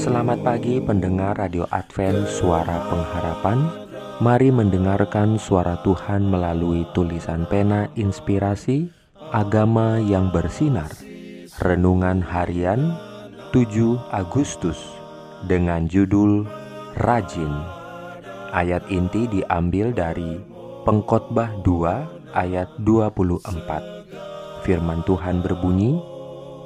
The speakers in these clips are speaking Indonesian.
Selamat pagi pendengar Radio Advent Suara Pengharapan. Mari mendengarkan suara Tuhan melalui tulisan pena inspirasi Agama yang bersinar. Renungan harian 7 Agustus Dengan judul Rajin. Ayat inti diambil dari Pengkhotbah 2 ayat 24 Firman Tuhan berbunyi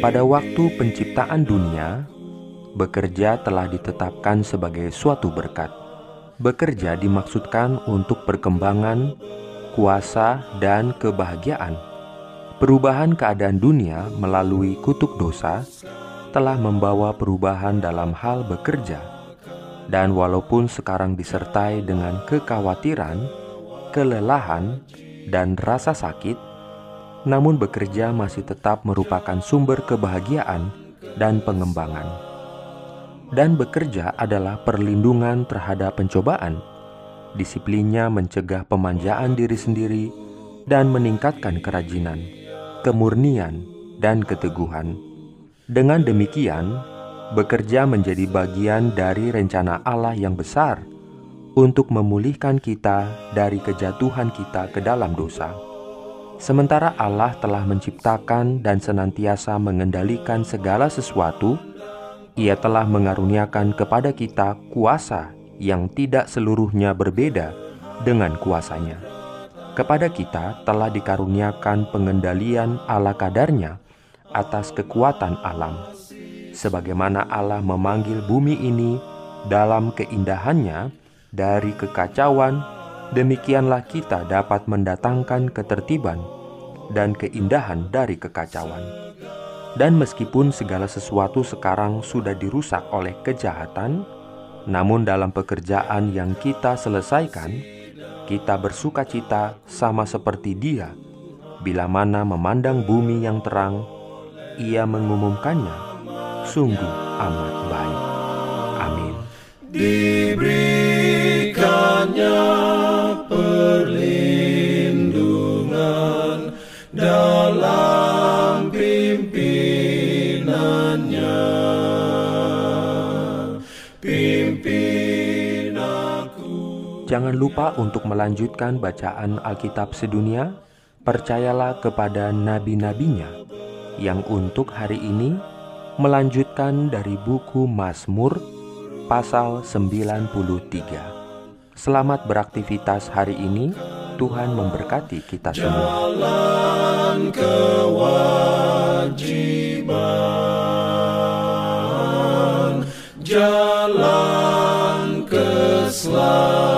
Pada waktu penciptaan dunia, bekerja telah ditetapkan sebagai suatu berkat. Bekerja dimaksudkan untuk perkembangan, kuasa, dan kebahagiaan. Perubahan keadaan dunia melalui kutuk dosa telah membawa perubahan dalam hal bekerja. Dan walaupun sekarang disertai dengan kekhawatiran, kelelahan, dan rasa sakit, namun bekerja masih tetap merupakan sumber kebahagiaan dan pengembangan. Dan bekerja adalah perlindungan terhadap pencobaan. Disiplinnya mencegah pemanjaan diri sendiri dan meningkatkan kerajinan, kemurnian, dan keteguhan. Dengan demikian, bekerja menjadi bagian dari rencana Allah yang besar untuk memulihkan kita dari kejatuhan kita ke dalam dosa. Sementara Allah telah menciptakan dan senantiasa mengendalikan segala sesuatu, Ia telah mengaruniakan kepada kita kuasa yang tidak seluruhnya berbeda dengan kuasanya. Kepada kita telah dikaruniakan pengendalian ala kadarnya atas kekuatan alam. Sebagaimana Allah memanggil bumi ini dalam keindahannya dari kekacauan demikianlah kita dapat mendatangkan ketertiban dan keindahan dari kekacauan. Dan meskipun segala sesuatu sekarang sudah dirusak oleh kejahatan, namun dalam pekerjaan yang kita selesaikan, kita bersuka cita sama seperti Dia. Bila mana memandang bumi yang terang, Ia mengumumkannya, sungguh amat baik. Amin. Dalam pimpinannya Pimpin aku Jangan lupa untuk melanjutkan bacaan Alkitab sedunia. Percayalah kepada nabi-nabinya yang untuk hari ini melanjutkan dari buku Mazmur pasal 93. Selamat beraktivitas hari ini. Tuhan memberkati kita semua. Jalan kewajiban. Jalan keselamatan